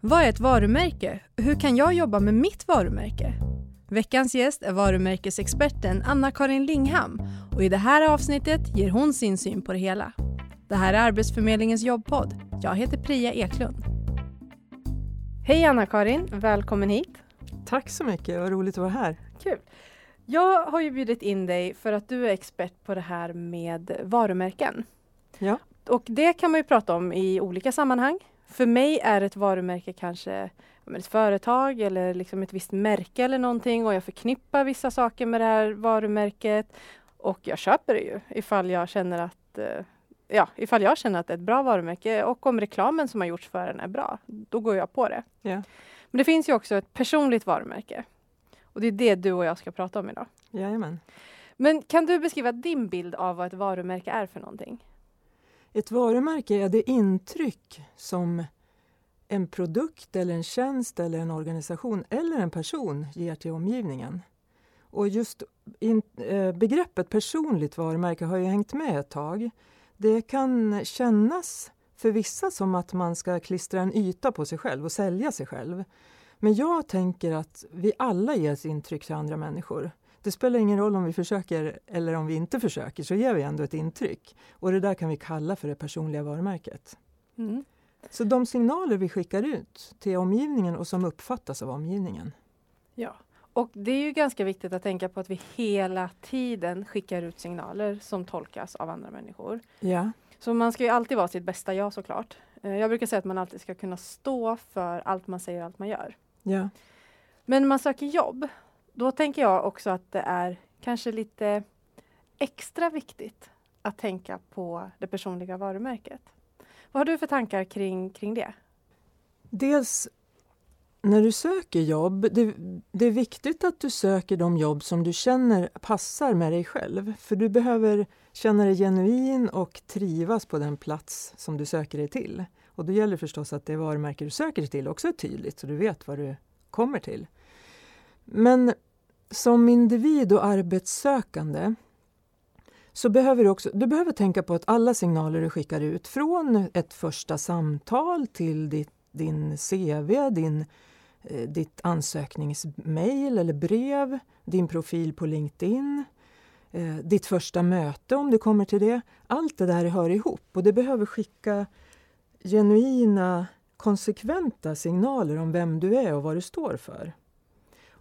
Vad är ett varumärke? Hur kan jag jobba med mitt varumärke? Veckans gäst är varumärkesexperten Anna-Karin Lingham och i det här avsnittet ger hon sin syn på det hela. Det här är Arbetsförmedlingens jobbpodd. Jag heter Priya Eklund. Hej Anna-Karin, välkommen hit. Tack så mycket, vad roligt att vara här. Kul. Jag har ju bjudit in dig för att du är expert på det här med varumärken. Ja. Och det kan man ju prata om i olika sammanhang. För mig är ett varumärke kanske ett företag eller liksom ett visst märke eller någonting och jag förknippar vissa saker med det här varumärket. Och jag köper det ju ifall jag känner att eh, ja, ifall jag känner att det är ett bra varumärke och om reklamen som har gjorts för den är bra, då går jag på det. Ja. Men det finns ju också ett personligt varumärke. Och det är det du och jag ska prata om idag. Jajamän. Men kan du beskriva din bild av vad ett varumärke är för någonting? Ett varumärke är det intryck som en produkt eller en tjänst eller en organisation eller en person ger till omgivningen. Och just in, eh, begreppet personligt varumärke har ju hängt med ett tag. Det kan kännas för vissa som att man ska klistra en yta på sig själv och sälja sig själv. Men jag tänker att vi alla ger ett intryck till andra människor. Det spelar ingen roll om vi försöker eller om vi inte försöker, så ger vi ändå ett intryck. Och det där kan vi kalla för det personliga varumärket. Mm. Så de signaler vi skickar ut till omgivningen och som uppfattas av omgivningen. Ja, och det är ju ganska viktigt att tänka på att vi hela tiden skickar ut signaler som tolkas av andra människor. Ja. Så man ska ju alltid vara sitt bästa jag såklart. Eh, jag brukar säga att man alltid ska kunna stå för allt man säger och allt man gör. Ja. Men när man söker jobb, då tänker jag också att det är kanske lite extra viktigt att tänka på det personliga varumärket. Vad har du för tankar kring, kring det? Dels när du söker jobb, det, det, är viktigt att du söker de jobb som du känner passar med dig själv. För du behöver känna dig genuin och trivas på den plats som du söker dig till. Och då gäller det förstås att det varumärke du söker dig till också är tydligt så du vet vad du kommer till. Men som individ och arbetssökande så behöver du också du behöver tänka på att alla signaler du skickar ut från ett första samtal till ditt, din CV, din, eh, ditt ansökningsmail eller brev, din profil på LinkedIn, eh, ditt första möte om du kommer till det. Allt det där hör ihop och det behöver skicka genuina, konsekventa signaler om vem du är och vad du står för.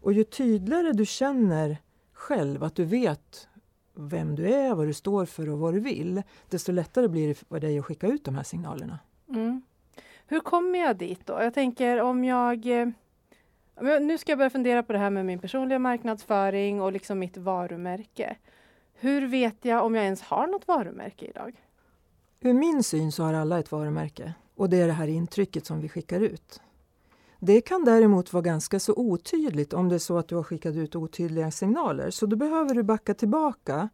Och ju tydligare du känner själv att du vet vem du är, vad du står för och vad du vill, desto lättare blir det för dig att skicka ut de här signalerna. Mm. Hur kommer jag dit då? Jag tänker om jag eh, nu ska jag börja fundera på det här med min personliga marknadsföring och liksom mitt varumärke. Hur vet jag om jag ens har något varumärke idag? Ur min syn så har alla ett varumärke och det är det här intrycket som vi skickar ut. Det kan däremot vara ganska så otydligt om det är så att du har skickat ut otydliga signaler, så då behöver du backa tillbaka.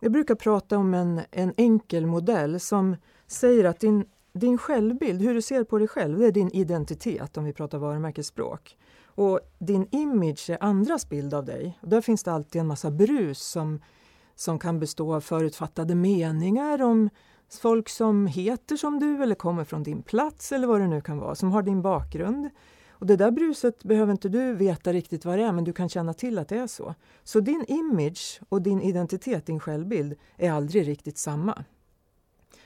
Jag brukar prata om en, en enkel modell som säger att din, din självbild, hur du ser på dig själv, det är din identitet om vi pratar varumärkesspråk. Och din image är andras bild av dig. Och där finns det alltid en massa brus som, som kan bestå av förutfattade meningar om folk som heter som du eller kommer från din plats eller vad det nu kan vara, som har din bakgrund. Och det där bruset behöver inte du veta riktigt vad det är, men du kan känna till att det är så. Så din image och din identitet, din självbild, är aldrig riktigt samma.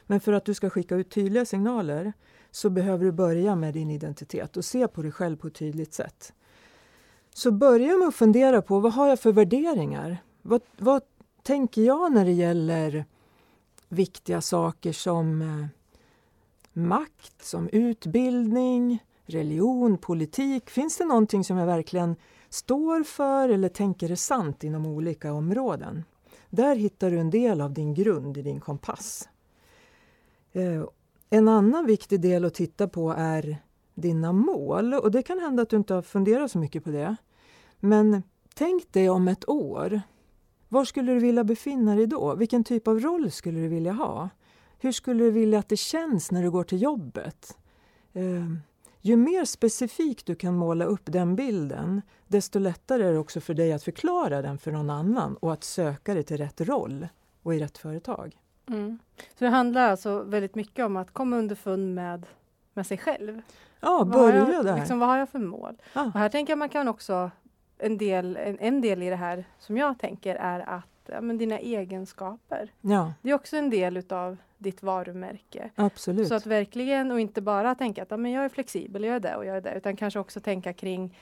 Men för att du ska skicka ut tydliga signaler så behöver du börja med din identitet och se på dig själv på ett tydligt sätt. Så börja med att fundera på vad har jag för värderingar? Vad, vad tänker jag när det gäller viktiga saker som eh, makt, som utbildning, religion, politik. Finns det någonting som jag verkligen står för eller tänker är sant inom olika områden? Där hittar du en del av din grund i din kompass. Eh, en annan viktig del att titta på är dina mål och det kan hända att du inte har funderat så mycket på det. Men tänk dig om ett år. Var skulle du vilja befinna dig då? Vilken typ av roll skulle du vilja ha? Hur skulle du vilja att det känns när du går till jobbet? Eh, ju mer specifikt du kan måla upp den bilden, desto lättare är det också för dig att förklara den för någon annan och att söka dig till rätt roll och i rätt företag. Mm. Så det handlar alltså väldigt mycket om att komma underfund med, med sig själv? Ja, Vad börja jag, där. liksom, vad har jag för mål? Ja. Och här tänker jag man kan också, en del, en, en del i det här som jag tänker är att ja, men dina egenskaper. ja, Det är också en del utav ditt varumärke. absolut. Så att verkligen, och inte bara tänka att ja, men jag är flexibel, jag är det och jag är det, utan kanske också tänka kring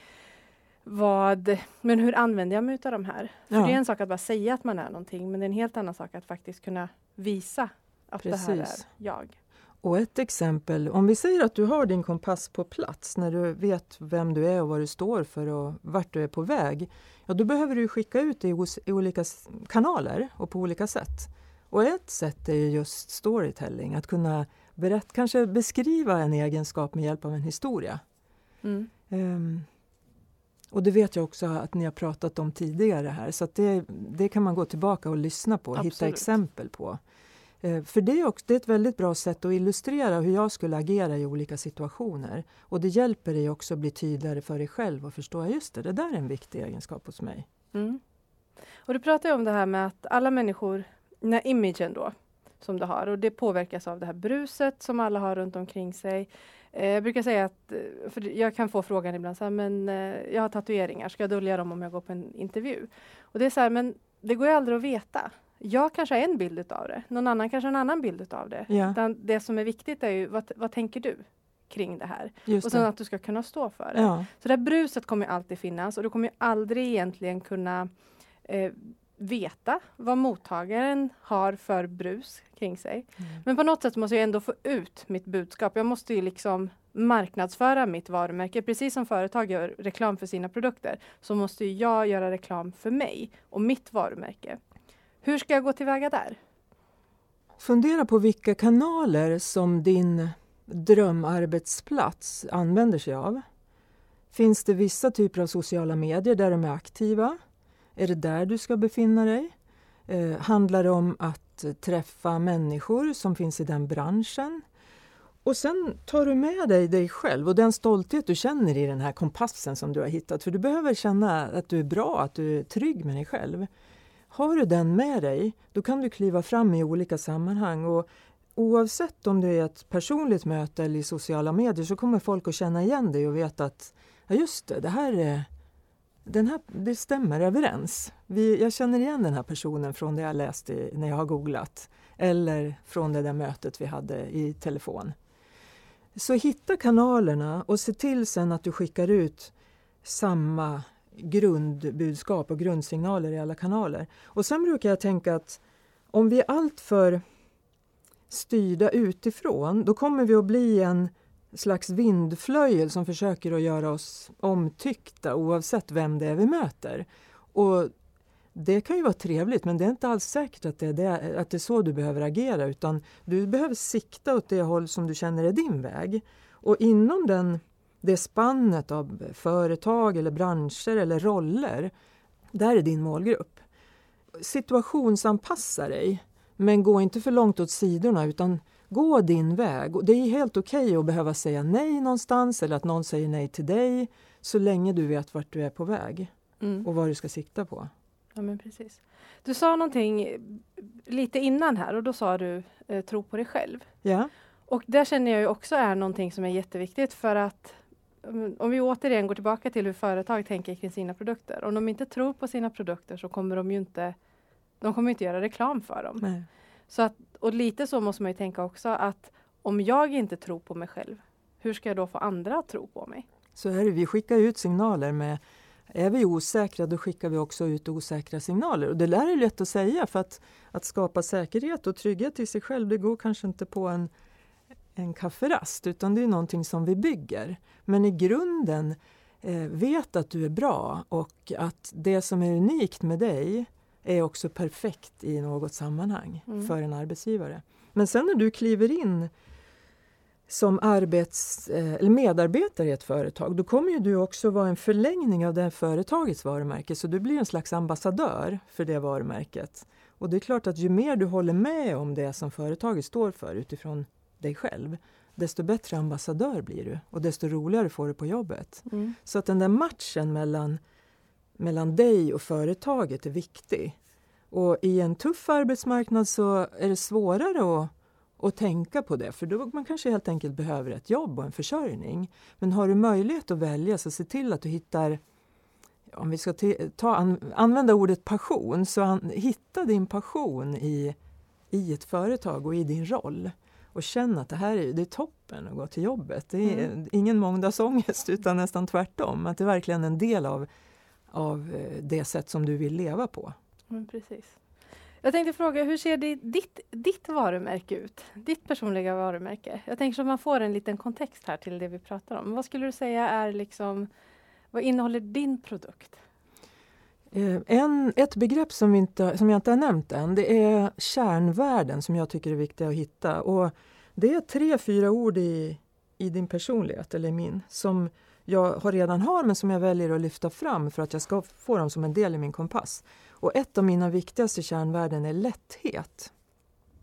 vad, men hur använder jag mig utav de här? För Ja. det är en sak att bara säga att man är någonting, men det är en helt annan sak att faktiskt kunna visa att det här är Precis. jag. Och ett exempel, om vi säger att du har din kompass på plats när du vet vem du är och vad du står för och vart du är på väg. Ja, då behöver du skicka ut det i, olika kanaler och på olika sätt. Och ett sätt är ju just storytelling, att kunna berätt, kanske beskriva en egenskap med hjälp av en historia. Mm. Ehm, och det vet jag också att ni har pratat om tidigare här, så det, det kan man gå tillbaka och lyssna på och hitta exempel på. Eh, för det är, också, det är ett väldigt bra sätt att illustrera hur jag skulle agera i olika situationer. Och det hjälper dig också att bli tydligare för dig själv och förstå, att just det, det där är en viktig egenskap hos mig. Mm. Och du pratar ju om det här med att alla människor, den här imagen då, som du har, och det påverkas av det här bruset som alla har runt omkring sig. Eh, jag brukar säga att, eh, för jag kan få frågan ibland, så här, men eh, jag har tatueringar, ska jag dölja dem om jag går på en intervju? Och det är så här, men det går ju aldrig att veta. Jag kanske har en bild utav det, någon annan kanske har en annan bild utav det. Ja, Utan det som är viktigt är ju, vad, vad tänker du kring det här? just Och sen det. att du ska kunna stå för det. Ja, Så det här bruset kommer alltid finnas och du kommer aldrig egentligen kunna eh, veta vad mottagaren har för brus kring sig. Mm. Men på något sätt måste jag ändå få ut mitt budskap. Jag måste ju liksom marknadsföra mitt varumärke. Precis som företag gör reklam för sina produkter så måste jag göra reklam för mig och mitt varumärke. Hur ska jag gå tillväga där? Fundera på vilka kanaler som din drömarbetsplats använder sig av. Finns det vissa typer av sociala medier där de är aktiva? Är det där du ska befinna dig? Eh, handlar det om att träffa människor som finns i den branschen? Och sen tar du med dig dig själv och den stolthet du känner i den här kompassen som du har hittat. För du behöver känna att du är bra, att du är trygg med dig själv. Har du den med dig, då kan du kliva fram i olika sammanhang. Och oavsett om det är ett personligt möte eller i sociala medier så kommer folk att känna igen dig och veta att ja just det, det här är den här, det stämmer överens. Vi, jag känner igen den här personen från det jag läste när jag har googlat eller från det där mötet vi hade i telefon. Så hitta kanalerna och se till sen att du skickar ut samma grundbudskap och grundsignaler i alla kanaler. Och sen brukar jag tänka att om vi är alltför styrda utifrån, då kommer vi att bli en slags vindflöjel som försöker att göra oss omtyckta oavsett vem det är vi möter. Och det kan ju vara trevligt men det är inte alls säkert att det är, det, att det är så du behöver agera utan du behöver sikta åt det håll som du känner är din väg. Och inom den, det spannet av företag eller branscher eller roller, där är din målgrupp. Situationsanpassa dig men gå inte för långt åt sidorna utan gå din väg. Det är helt okej okay att behöva säga nej någonstans eller att någon säger nej till dig så länge du vet vart du är på väg Mm. och vad du ska sikta på. Ja, men precis. Du sa någonting lite innan här och då sa du eh, tro på dig själv. Ja, Och där känner jag ju också är någonting som är jätteviktigt för att om vi återigen går tillbaka till hur företag tänker kring sina produkter. Om de inte tror på sina produkter så kommer de ju inte de kommer inte göra reklam för dem. nej. Så att, och lite så måste man ju tänka också att om jag inte tror på mig själv, hur ska jag då få andra att tro på mig? Så är det, vi skickar ut signaler med är vi osäkra då skickar vi också ut osäkra signaler. Och det där är lätt att säga för att, att skapa säkerhet och trygghet i sig själv det går kanske inte på en, en kafferast utan det är någonting som vi bygger. Men i grunden eh, vet att du är bra och att det som är unikt med dig är också perfekt i något sammanhang Mm. för en arbetsgivare. Men sen när du kliver in som arbets, eh, eller medarbetare i ett företag, då kommer ju du också vara en förlängning av det företagets varumärke, så du blir en slags ambassadör för det varumärket. Och det är klart att ju mer du håller med om det som företaget står för utifrån dig själv, desto bättre ambassadör blir du och desto roligare får du på jobbet. Mm. Så att den där matchen mellan, mellan dig och företaget är viktig. Och i en tuff arbetsmarknad så är det svårare att, och tänka på det, för då man kanske helt enkelt behöver ett jobb och en försörjning. Men har du möjlighet att välja, så se till att du hittar om vi ska ta, an, använda ordet passion, så an, hitta din passion i, i ett företag och i din roll. Och känn att det här är, det är toppen att gå till jobbet. Det är mm. ingen måndagsångest utan nästan tvärtom. Att det är verkligen en del av, av eh, det sätt som du vill leva på. Men precis. Jag tänkte fråga, hur ser det, ditt, ditt varumärke ut? Ditt personliga varumärke? Jag tänker så att man får en liten kontext här till det vi pratar om. Vad skulle du säga är liksom, vad innehåller din produkt? Eh, en, ett begrepp som, inte, som jag inte har nämnt än, det är kärnvärden som jag tycker är viktiga att hitta. Och det är tre, fyra ord i, i din personlighet, eller min, som jag har redan har men som jag väljer att lyfta fram för att jag ska få dem som en del i min kompass. Och ett av mina viktigaste kärnvärden är lätthet.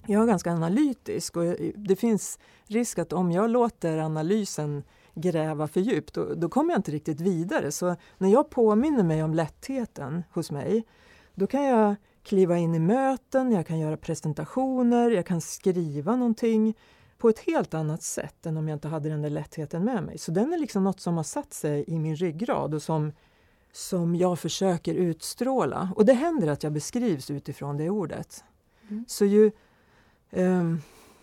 Jag är ganska analytisk och det finns risk att om jag låter analysen gräva för djupt, då, då kommer jag inte riktigt vidare. Så när jag påminner mig om lättheten hos mig, då kan jag kliva in i möten, jag kan göra presentationer, jag kan skriva någonting på ett helt annat sätt än om jag inte hade den där lättheten med mig. Så den är liksom något som har satt sig i min ryggrad och som, som jag försöker utstråla. Och det händer att jag beskrivs utifrån det ordet. Mm. Så ju... Eh,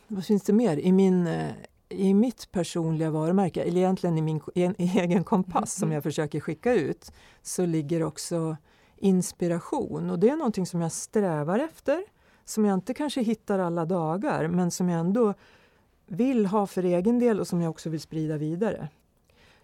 vad finns det mer? I, min, eh, I mitt personliga varumärke, eller egentligen i min en, egen kompass som jag försöker skicka ut, så ligger också inspiration. Och det är någonting som jag strävar efter, som jag inte kanske hittar alla dagar, men som jag ändå vill ha för egen del och som jag också vill sprida vidare.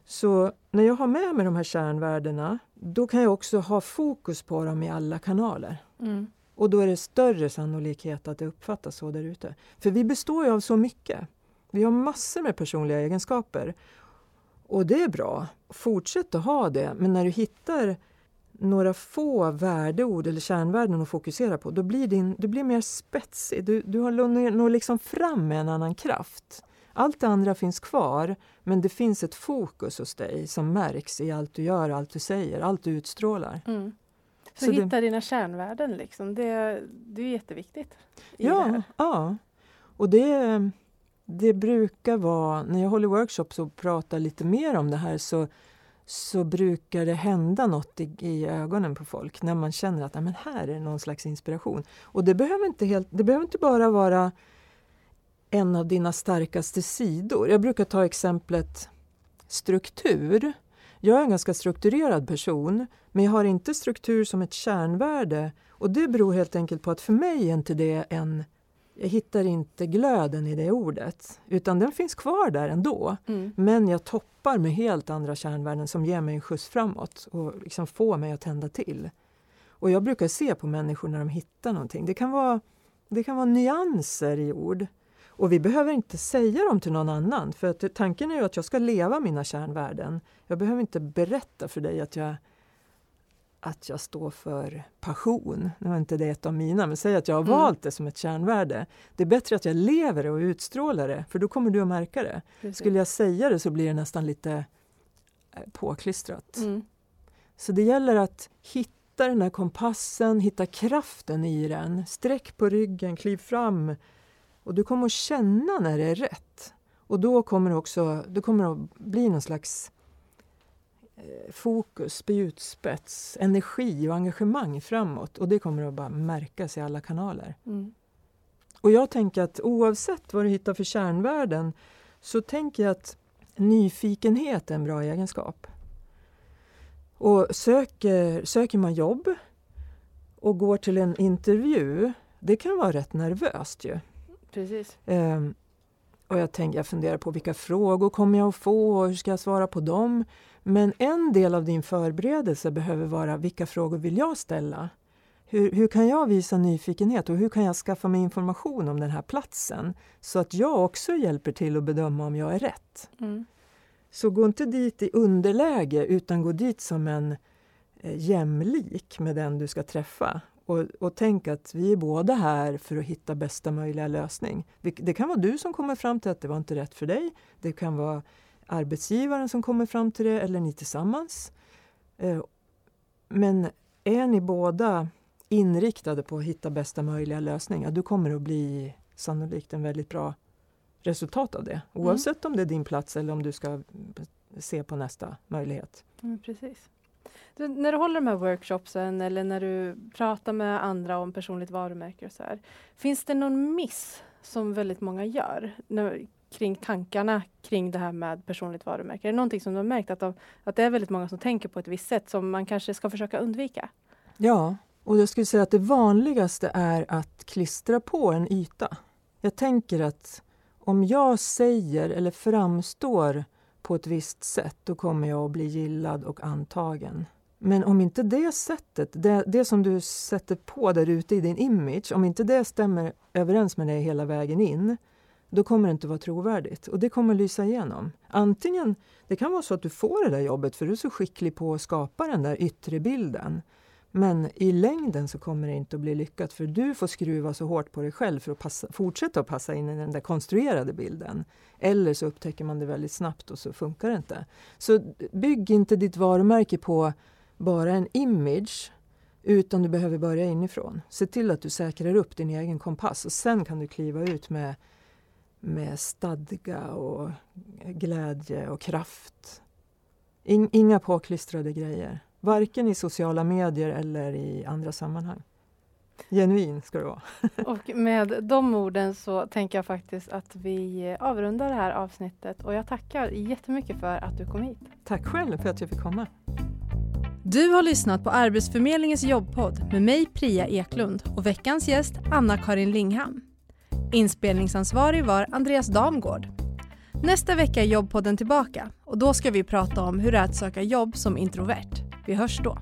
Så när jag har med mig de här kärnvärdena, då kan jag också ha fokus på dem i alla kanaler. Mm. Och då är det större sannolikhet att det uppfattas så där ute. För vi består ju av så mycket. Vi har massor med personliga egenskaper. Och det är bra. Fortsätt att ha det, men när du hittar några få värdeord eller kärnvärden att fokusera på, då blir din, du blir mer spetsig. Du, du har når liksom fram med en annan kraft. Allt det andra finns kvar, men det finns ett fokus hos dig som märks i allt du gör, allt du säger, allt du utstrålar. Mm. Så, Så hitta det, dina kärnvärden, liksom. det, det är jätteviktigt. Ja, ja, och det, det brukar vara, när jag håller workshops och pratar lite mer om det här så så brukar det hända något i, i, ögonen på folk när man känner att men här är någon slags inspiration. Och det behöver, inte helt, det behöver inte bara vara en av dina starkaste sidor. Jag brukar ta exemplet struktur. Jag är en ganska strukturerad person, men jag har inte struktur som ett kärnvärde. Och det beror helt enkelt på att för mig är inte det en jag hittar inte glöden i det ordet, utan den finns kvar där ändå. Mm. Men jag toppar med helt andra kärnvärden som ger mig en skjuts framåt och liksom får mig att tända till. Och jag brukar se på människor när de hittar någonting. Det kan vara, det kan vara nyanser i ord. Och vi behöver inte säga dem till någon annan, för att tanken är ju att jag ska leva mina kärnvärden. Jag behöver inte berätta för dig att jag att jag står för passion. Nu var inte det ett av mina, men säg att jag har mm. valt det som ett kärnvärde. Det är bättre att jag lever det och utstrålar det, för då kommer du att märka det. Precis. Skulle jag säga det så blir det nästan lite eh, påklistrat. Mm. Så det gäller att hitta den här kompassen, hitta kraften i den. Sträck på ryggen, kliv fram. Och du kommer att känna när det är rätt. Och då kommer det också det kommer att bli någon slags fokus, spjutspets, energi och engagemang framåt. Och det kommer att bara märkas i alla kanaler. Mm. Och jag tänker att oavsett vad du hittar för kärnvärden så tänker jag att nyfikenhet är en bra egenskap. Och söker, söker man jobb och går till en intervju, det kan vara rätt nervöst ju. Precis. Um, och jag, tänker, jag funderar på vilka frågor kommer jag att få och hur ska jag svara på dem? Men en del av din förberedelse behöver vara vilka frågor vill jag ställa? Hur, hur, kan jag visa nyfikenhet och hur kan jag skaffa mig information om den här platsen så att jag också hjälper till att bedöma om jag är rätt? Mm. Så gå inte dit i underläge utan gå dit som en eh, jämlik med den du ska träffa. Och, och tänk att vi är båda här för att hitta bästa möjliga lösning. Det kan vara du som kommer fram till att det var inte rätt för dig. Det kan vara arbetsgivaren som kommer fram till det eller ni tillsammans. Eh, men är ni båda inriktade på att hitta bästa möjliga lösning, ja, då kommer att bli sannolikt en väldigt bra resultat av det. Oavsett om det är din plats eller om du ska se på nästa möjlighet. Mm, precis. Du, när du håller de här workshopsen eller när du pratar med andra om personligt varumärke och så här, Finns det någon miss som väldigt många gör när, kring tankarna kring det här med personligt varumärke? Är det någonting som du har märkt att, de, att det är väldigt många som tänker på ett visst sätt som man kanske ska försöka undvika? Ja, och jag skulle säga att det vanligaste är att klistra på en yta. Jag tänker att om jag säger eller framstår på ett visst sätt, då kommer jag att bli gillad och antagen. Men om inte det sättet, det, det som du sätter på där ute i din image, om inte det stämmer överens med dig hela vägen in, då kommer det inte vara trovärdigt och det kommer lysa igenom. Antingen, det kan vara så att du får det där jobbet för du är så skicklig på att skapa den där yttre bilden. Men i längden så kommer det inte att bli lyckat för du får skruva så hårt på dig själv för att passa, fortsätta att passa in i den där konstruerade bilden. Eller så upptäcker man det väldigt snabbt och så funkar det inte. Så bygg inte ditt varumärke på bara en image utan du behöver börja inifrån. Se till att du säkrar upp din egen kompass och sen kan du kliva ut med, med stadga och glädje och kraft. In, inga påklistrade grejer. Varken i sociala medier eller i andra sammanhang. Genuin ska det vara. och med de orden så tänker jag faktiskt att vi avrundar det här avsnittet och jag tackar jättemycket för att du kom hit. Tack själv för att jag fick komma. Du har lyssnat på Arbetsförmedlingens jobbpodd med mig Priya Eklund och veckans gäst Anna-Karin Lingham. Inspelningsansvarig var Andreas Damgård. Nästa vecka är jobbpodden tillbaka och då ska vi prata om hur det är att söka jobb som introvert. Vi hörs då.